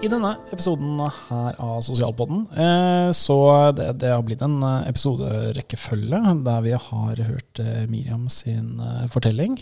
I denne episoden her av Sosialpodden, eh, så det, det, har blitt en eh, episoderekkefølge der vi har hørt eh, Miriam sin fortelling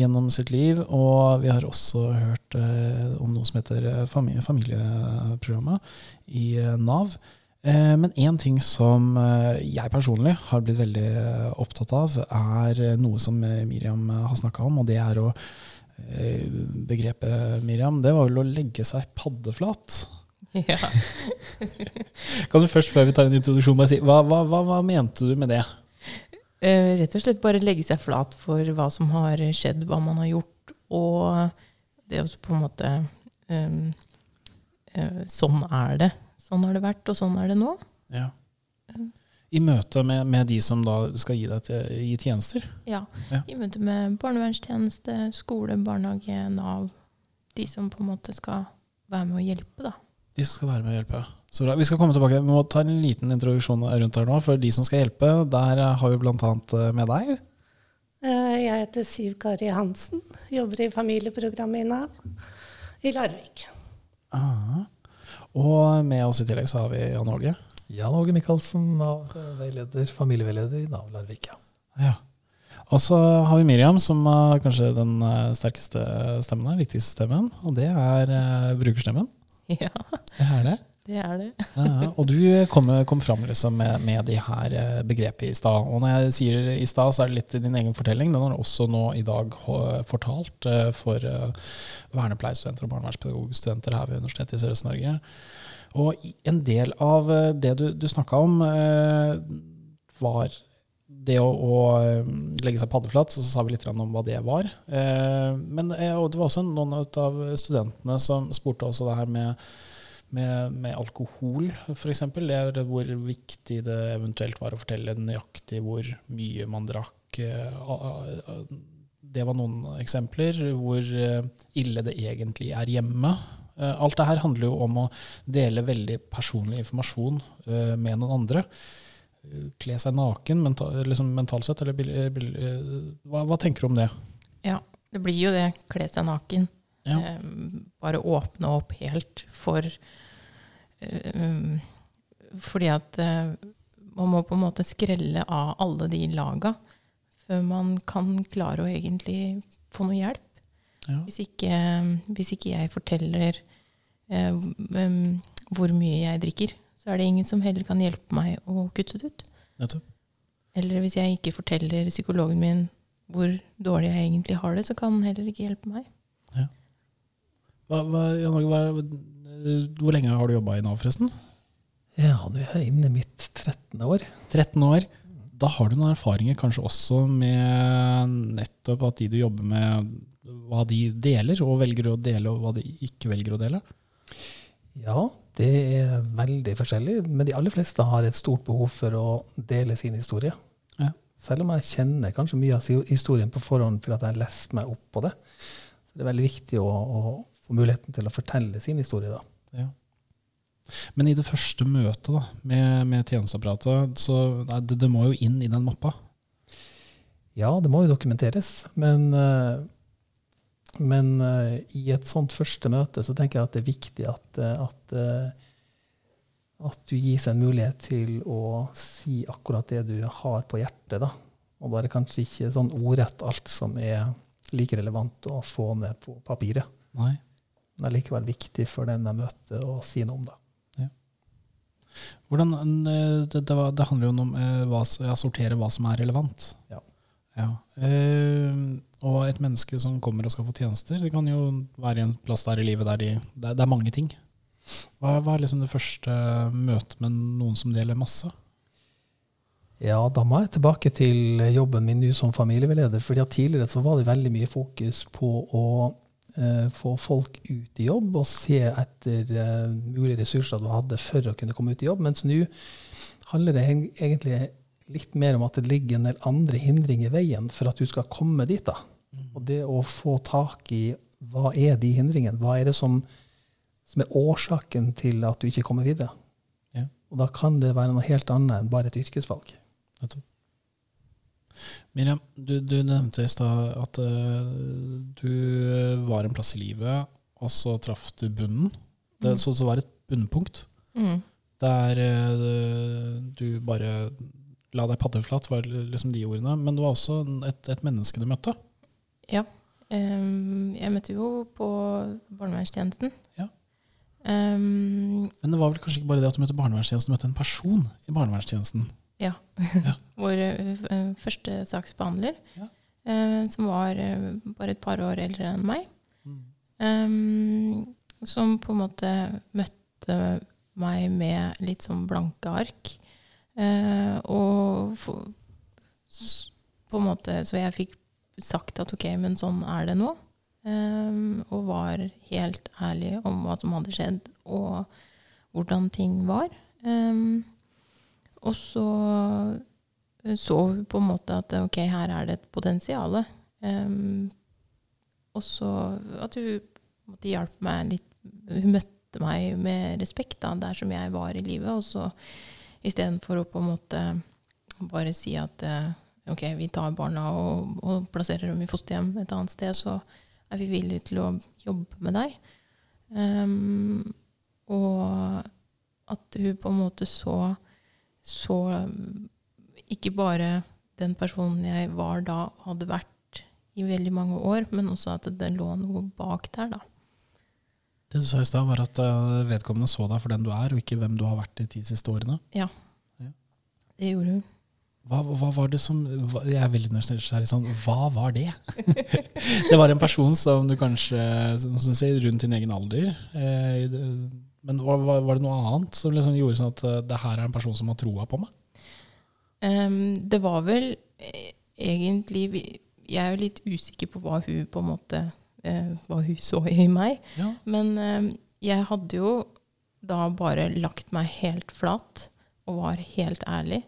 gjennom sitt liv. Og vi har også hørt om noe som heter familie, familieprogrammet i Nav. Men én ting som jeg personlig har blitt veldig opptatt av, er noe som Miriam har snakka om, og det er å begrepet, Miriam, det var vel å legge seg paddeflat. Ja. kan du først, før vi tar en introduksjon, bare si hva, hva, hva, hva mente du med det? Uh, rett og slett bare legge seg flat for hva som har skjedd, hva man har gjort. Og det også på en måte um, uh, Sånn er det. Sånn har det vært, og sånn er det nå. Ja i møte med, med, de som da skal gi deg til, gi tjenester? Ja. ja. I møte med barnevernstjeneste, skole, barnehage, Nav. De som på en måte skal være med å hjelpe, da. De skal være med å hjelpe. Så bra. Vi skal komme tilbake. Vi må ta en liten introduksjon rundt her nå. For de som skal hjelpe, der har vi bl.a. Eh, med deg. Eh, jeg heter Siv Kari Hansen. Jobber i familieprogrammet i Nav i Larvik. Aha. Og med oss i tillegg så har vi Jan Åge. Jan Åge Michaelsen, Nav-veileder, familieveileder i Nav Larvik. Ja. ja. Og så har vi Miriam, som er kanskje den eh, sterkeste stemmen her, viktigste stemmen. Og det er uh, brukerstemmen. Ja. Det er det. Det er det. ja, og du kom, kom fram liksom med, med, de her begrepet i stad. Og når jeg sier i stad, så er det litt din egen fortelling. Den har du også nå i dag fortalt for vernepleierstudenter og barnevernspedagogstudenter her ved Universitetet i Sørøst-Norge. Og en del av eh, det du, du snakka om, eh, var det å, å, eh, legge seg paddeflat, så sa vi litt om hva det var. men det var også noen av studentene som spurte også det her med, med, med alkohol, f.eks. Hvor viktig det eventuelt var å fortelle nøyaktig hvor mye man drakk. Det var noen eksempler. Hvor ille det egentlig er hjemme. Eh, alt det her handler jo om å dele veldig personlig informasjon eh, med noen andre. Eh, kle seg naken mental, liksom mentalt sett, eller hva, hva, tenker du om det? Ja, det blir jo det. Kle seg naken. Ja. bare åpne opp helt for Fordi at man må på en måte skrelle av alle de laga før man kan klare å egentlig få noe hjelp. Ja. Hvis, ikke, hvis, ikke, jeg forteller eh, um, hvor mye jeg drikker, så er det ingen som heller kan hjelpe meg å kutte det ut. Nettopp. Eller hvis jeg ikke forteller psykologen min hvor dårlig jeg egentlig har det, så kan han heller ikke hjelpe meg. Hva, hva, hva, hvor lenge har du jobba i Nav, forresten? Ja, nå er jeg inne i mitt 13. år. 13 år. Da har du noen erfaringer kanskje også med nettopp at de du jobber med, hva de deler, og velger å dele, og hva de ikke velger å dele? Ja, det er veldig forskjellig. Men de aller fleste har et stort behov for å dele sin historie. Ja. Selv om jeg kjenner kanskje mye av historien på forhånd fordi jeg har lest meg opp på det. Så det er veldig viktig å, å få muligheten til å fortelle sin historie. da. Ja. Men i det første møtet da, med, med tjenesteapparatet, så det, det, må jo inn i den mappa? Ja, det må jo dokumenteres. Men uh, men uh, i et sånt første møte så tenker jeg at det er viktig at, uh, at, at, du gis en mulighet til å si akkurat det du har på hjertet. Da. Og det kanskje ikke sånn ordrett alt som er like relevant å få ned på papiret. Nei. Men det er likevel viktig for den jeg møter, å si noe om det. Ja. Hvordan, det, det, det, handler jo om å sortere hva som er relevant. Ja. ja. Uh, og et menneske som kommer og skal få tjenester, det kan jo være i en plass der i livet der de, det, er mange ting. Hva, hva er liksom det første møtet med noen som deler masse? Ja, da må jeg tilbake til jobben min nå som familieveileder. fordi Tidligere så var det veldig mye fokus på å eh, få folk ut i jobb og se etter eh, mulige ressurser du hadde for å kunne komme ut i jobb. Mens nå handler det egentlig litt mer om at det ligger en del andre hindringer i veien for at du skal komme dit. da. Mm. Og det å få tak i hva er de hindringene? Hva er det som, som er årsaken til at du ikke kommer videre? Ja. Og da kan det være noe helt annet enn bare et yrkesvalg. Miriam, du, du nevnte i stad at uh, du var en plass i livet, og så traff du bunnen. Det, mm. Så det var et bunnpunkt. Mm. Der uh, du bare la deg paddeflat, var liksom de ordene. Men det var også et, et menneske du møtte. Ja. Um, jeg møtte jo på barnevernstjenesten. Ja. Um, Men det var vel kanskje ikke bare det at du møtte barnevernstjenesten, du møtte en person i barnevernstjenesten? Ja. ja. Vår uh, første saksbehandler, ja. uh, som var bare et par år eldre enn meg. Mm. Som på en måte møtte meg med litt sånn blanke ark. Og på en måte Så jeg fikk sagt at ok, men sånn er det nå. Og var helt ærlig om hva som hadde skjedd, og hvordan ting var. Um, og så så hun på en måte at ok, her er det et potensial. Um, og så at hun måtte hjelpe meg litt Hun møtte meg med respekt da, der som jeg var i livet. Og så Istedenfor å på en måte bare si at eh, ok, vi tar barna og, og, plasserer dem i fosterhjem et annet sted, så er vi villige til å jobbe med deg. Um, og at hun på en måte så, så ikke bare den personen jeg var da, hadde vært i veldig mange år, men også at det lå noe bak der, da. Det du sa i stad, var at eh, vedkommende så deg for den du er, og ikke hvem du har vært de ti siste årene. Ja, det gjorde hun. Hva, hva, var det som Jeg er veldig nysgjerrig sånn Hva var det? det var en person som du kanskje som du sier, rundt din egen alder. Eh, men var, var, det noe annet som liksom gjorde sånn at uh, det her er en person som har troa på meg? Um, det var vel eh, egentlig Jeg er jo litt usikker på hva hun på en måte eh, hva hun så i meg. Ja. Men eh, jeg hadde jo da bare lagt meg helt flat og var helt ærlig.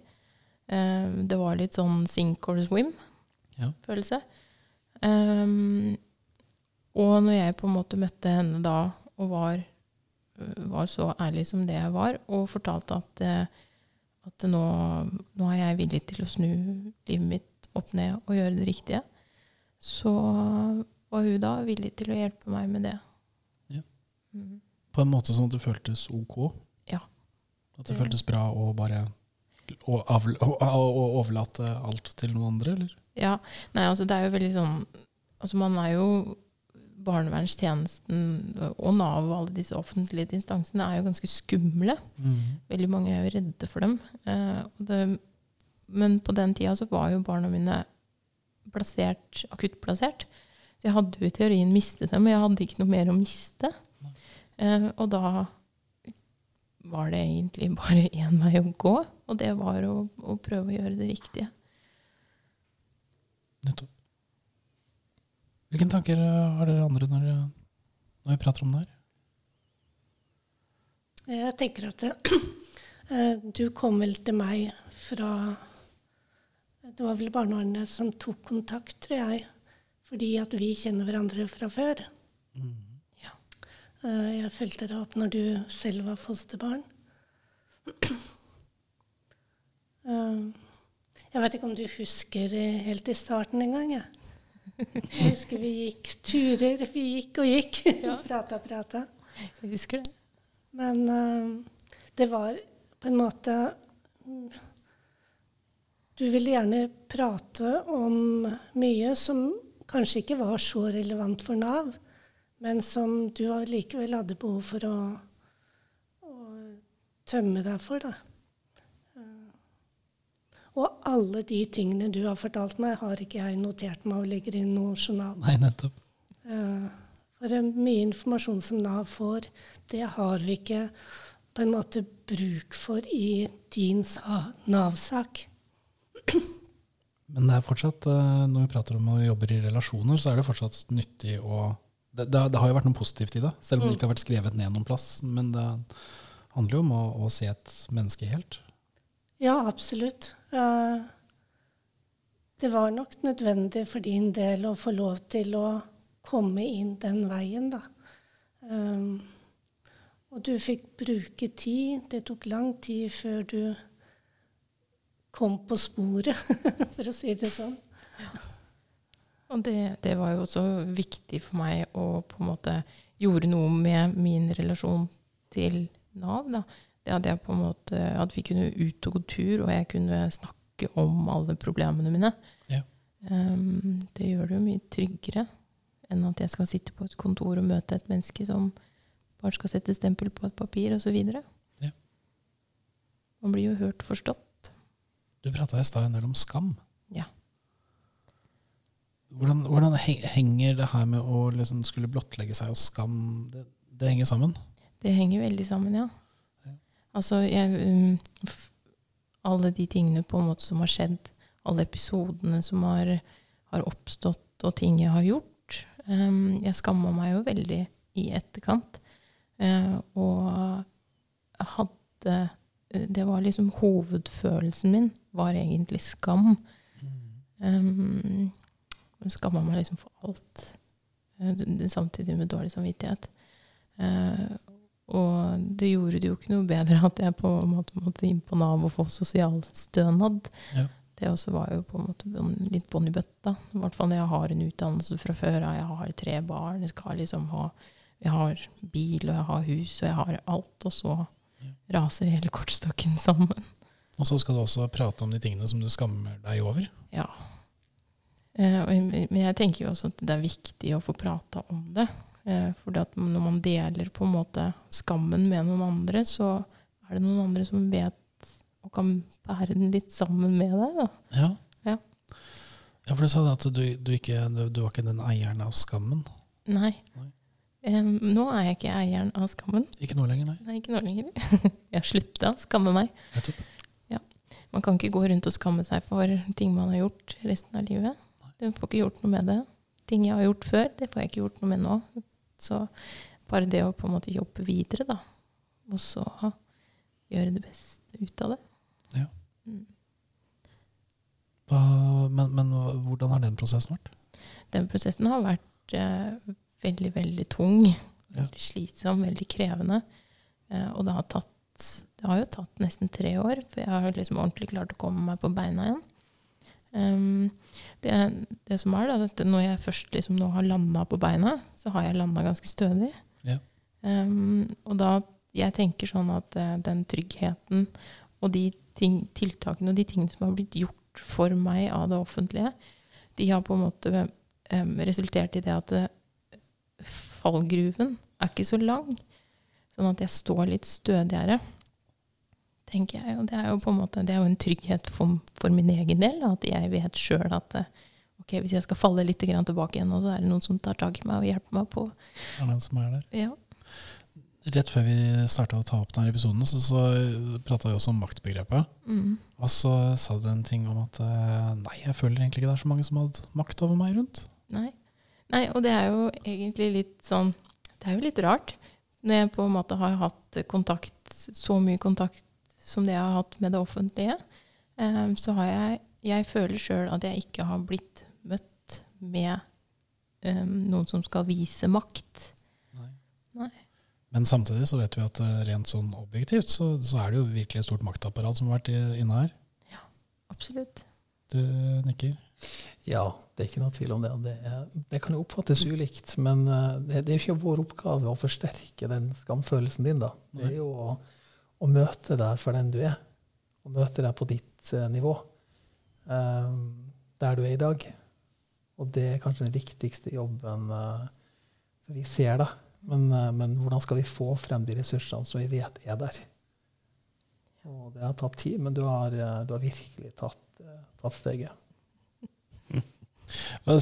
Eh, det var litt sånn sink or swim-følelse. Ja. Og når jeg på en måte møtte henne da og var, var så ærlig som det jeg var, og fortalte at, eh, at nå, nå, er jeg villig til å snu livet mitt opp ned og gjøre det riktige, så var hun da villig til å hjelpe meg med det. Ja. Mm. På en måte sånn at det føltes ok? Ja. At det, føltes bra å bare å overlate alt til noen andre, eller? Ja. Nei, altså det er jo veldig sånn Altså man er jo Barnevernstjenesten og Nav og alle disse offentlige instansene er jo ganske skumle. Mm. Veldig mange er jo redde for dem. Eh, det, men på den tida så var jo barna mine plassert, akuttplassert. Så jeg hadde jo i teorien mistet dem, men jeg hadde ikke noe mer å miste. Eh, og da var det egentlig bare én vei å gå, og det var å, å prøve å gjøre det riktige. Nettopp. Hvilke tanker har dere andre når, når vi prater om det her? Jeg tenker at eh, du kom vel til meg fra Det var vel barnevernet som tok kontakt, tror jeg, fordi at vi kjenner hverandre fra før. Mm. Ja. Eh, jeg fulgte deg opp når du selv var fosterbarn. Eh, jeg vet ikke om du husker helt i starten engang. Ja. Jeg husker vi gikk turer. Vi gikk og gikk. Ja. prata, prata. Jeg husker det. Men uh, det var på en måte Du ville gjerne prate om mye som kanskje ikke var så relevant for Nav, men som du likevel hadde behov for å, å tømme deg for. Da. Og alle de tingene du har fortalt meg, har ikke jeg notert meg og legger inn noe journal. Nei, nettopp. Eh, for mye informasjon som Nav får, det har vi ikke på en måte bruk for i din Nav-sak. Men det er fortsatt, eh, når vi prater om å jobbe i relasjoner, så er det fortsatt nyttig å det, det, det, har jo vært noe positivt i det, selv om det mm. ikke har vært skrevet ned noen plass. Men det handler jo om å, å se et menneske helt. Ja, absolutt. Det var nok nødvendig for din del å få lov til å komme inn den veien, da. Um, og du fikk bruke tid. Det tok lang tid før du kom på sporet, for å si det sånn. Ja. Og det, det, var jo også viktig for meg å på en måte gjøre noe med min relasjon til Nav. da. Det at, jeg på en måte, at vi kunne ut og gå tur, og jeg kunne snakke om alle problemene mine. Ja. Um, det gjør det jo mye tryggere enn at jeg skal sitte på et kontor og møte et menneske som bare skal sette stempel på et papir, osv. Ja. Man blir jo hørt og forstått. Du prata i stad en del om skam. Ja. Hvordan, hvordan, henger det her med å liksom skulle blottlegge seg og skam det, det, henger sammen? Det henger veldig sammen, ja. Altså, jeg, um, alle de tingene på en måte som har skjedd, alle episodene som har, har oppstått, og ting jeg har gjort, Um, jeg skamma meg jo veldig i etterkant. Uh, og hadde Det var liksom hovedfølelsen min var egentlig skam. Um, skamma meg liksom for alt. Uh, samtidig med dårlig samvittighet. Uh, og det gjorde det jo ikke noe bedre at jeg på en måte måtte inn på Nav og få sosialstønad. Ja det også var jo på en måte litt bånn i bøtta. I hvert fall når jeg har en utdannelse fra før av. Jeg har tre barn, jeg skal liksom ha Jeg har bil, og jeg har hus, og jeg har alt. Og så raser hele kortstokken sammen. Og så skal du også prate om de tingene som du skammer deg over. Ja. Eh, men jeg tenker jo også at det er viktig å få prata om det. Eh, for når man deler på en måte skammen med noen andre, så er det noen andre som vet og kan bære den litt sammen med deg. Da. Ja. ja. ja for du sa at du, du, ikke, du, du, var ikke den eieren av skammen? Nei. nei. Um, nå er jeg ikke eieren av skammen. Ikke nå lenger, nei? Nei, ikke nå lenger. jeg har slutta å skamme meg. Ja. Man kan ikke gå rundt og skamme seg for ting man har gjort resten av livet. Du får ikke gjort noe med det. Ting jeg har gjort før, det får jeg ikke gjort noe med nå. Så bare det å på en måte jobbe videre, da, og så gjøre det beste ut av det. Ja. Mm. Hva, men, men, hvordan har den prosessen vært? Den prosessen har vært eh, veldig, veldig tung. Veldig ja. slitsom, veldig krevende. Eh, og det har, tatt, det har jo tatt nesten tre år, for jeg har liksom ordentlig klart å komme meg på beina igjen. Um, det, det, som er da, at Når jeg først liksom nå har landa på beina, så har jeg landa ganske stødig. Ja. Um, og da jeg tenker sånn at uh, den tryggheten og de ting, tiltakene og de tingene som har blitt gjort for meg av det offentlige, de har på en måte um, resultert i det at uh, fallgruven er ikke så lang. Sånn at jeg står litt stødigere, tenker jeg. Og det er jo på en måte det er jo en trygghet for, for min egen del, at jeg vet sjøl at uh, ok, hvis jeg skal falle litt tilbake igjen, så er det noen som tar tak i meg og hjelper meg på. Det er den som er der. Ja. Rett før vi starta å ta opp denne episoden, så, så prata vi også om maktbegrepet. Mm. Og så sa du en ting om at eh, nei, jeg føler egentlig ikke det er så mange som hadde makt over meg rundt. Nei. nei, og det er jo egentlig litt sånn Det er jo litt rart. Når jeg på en måte har hatt kontakt, så mye kontakt som det jeg har hatt med det offentlige, eh, så har jeg Jeg føler sjøl at jeg ikke har blitt møtt med um, noen som skal vise makt. Nei. nei. Men samtidig så vet vi at eh, rent sånn objektivt så, så er det jo virkelig et stort maktapparat som har vært inne her. Ja, absolutt. Du nikker? Ja, det er ikke noe tvil om det. Det, det kan jo oppfattes ulikt, men eh, det, det, er ikke vår oppgave å forsterke den skamfølelsen din. da. Det er jo å, å møte deg for den du er, og møte deg på ditt uh, nivå. Um, der du er i dag. Og det er kanskje den viktigste jobben uh, vi ser. da. Men, eh, men, hvordan skal vi få frem de ressursene som vi vet er der? Og det har tatt tid, men du har, eh, du har virkelig tatt, eh, tatt steget.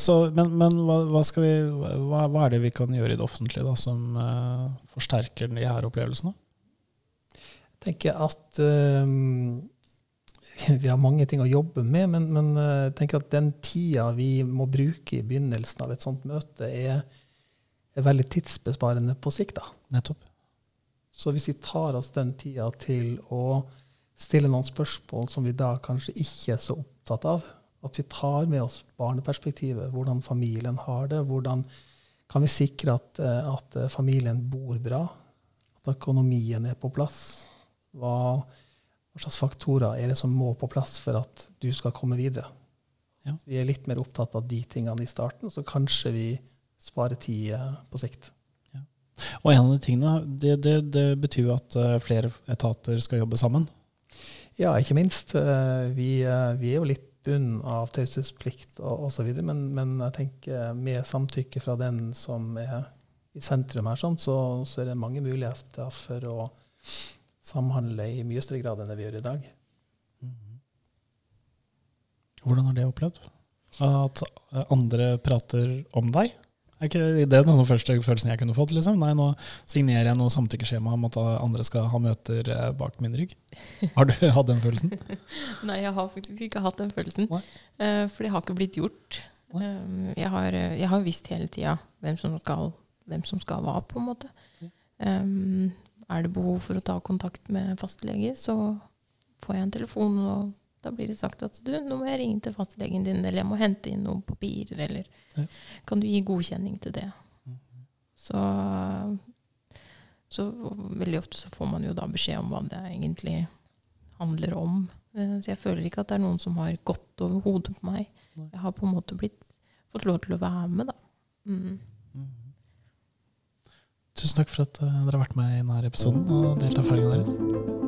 Så, men, men hva, hva, vi, hva, hva, er det vi kan gjøre i det offentlige da, som uh, forsterker de her opplevelsene? Tenker at uh, vi har mange ting å jobbe med, men, men jeg tenker at den tida vi må bruke i begynnelsen av et sånt møte, er er veldig tidsbesparende på sikt. da. Nettopp. Så hvis vi tar oss den tida til å stille noen spørsmål som vi da kanskje ikke er så opptatt av. At vi tar med oss barneperspektivet, hvordan familien har det. Hvordan kan vi sikre at, eh, at familien bor bra? At økonomien er på plass? Hva, hva, slags faktorer er det som må på plass for at du skal komme videre? Ja. Vi er litt mer opptatt av de tingene i starten, så kanskje vi sparer tid eh, på sikt. Ja. Og en av de tingene, det, det, det betyr jo at eh, flere etater skal jobbe sammen? Ja, ikke minst. Vi, vi er jo litt bunn av taushetsplikt osv. Men, men jeg tenker med samtykke fra den som er i sentrum her, sånn, så, så, er det mange muligheter for å samhandle i mye større grad enn det vi gjør i dag. Mm-hmm. Hvordan har det opplevd? At andre prater om deg? Er ikke det er den første følelsen jeg kunne fått? Liksom? Nei, nå signerer jeg noe samtykkeskjema om at andre skal ha møter eh, bak min rygg. Har du hatt den følelsen? Nei, jeg har faktisk ikke hatt den følelsen. Uh, for det har ikke blitt gjort. Um, jeg, har, jeg, har, visst hele tida hvem, hvem, som skal hva, på en måte. Um, er det behov for å ta kontakt med fastlege, så får jeg en telefon, og da blir det sagt at du, nå må jeg ringe til fastlegen din, eller jeg må hente inn noen papirer, eller ja. kan du gi godkjenning til det? Mm. Så, så, veldig ofte så får man jo da beskjed om hva det egentlig handler om. Eh, så jeg føler ikke at det er noen som har gått over hodet på meg. Jeg har på en måte blitt, fått lov til å være med, da. Mm. Tusen takk for at uh, dere har vært med i denne episoden og delt erfaringene deres.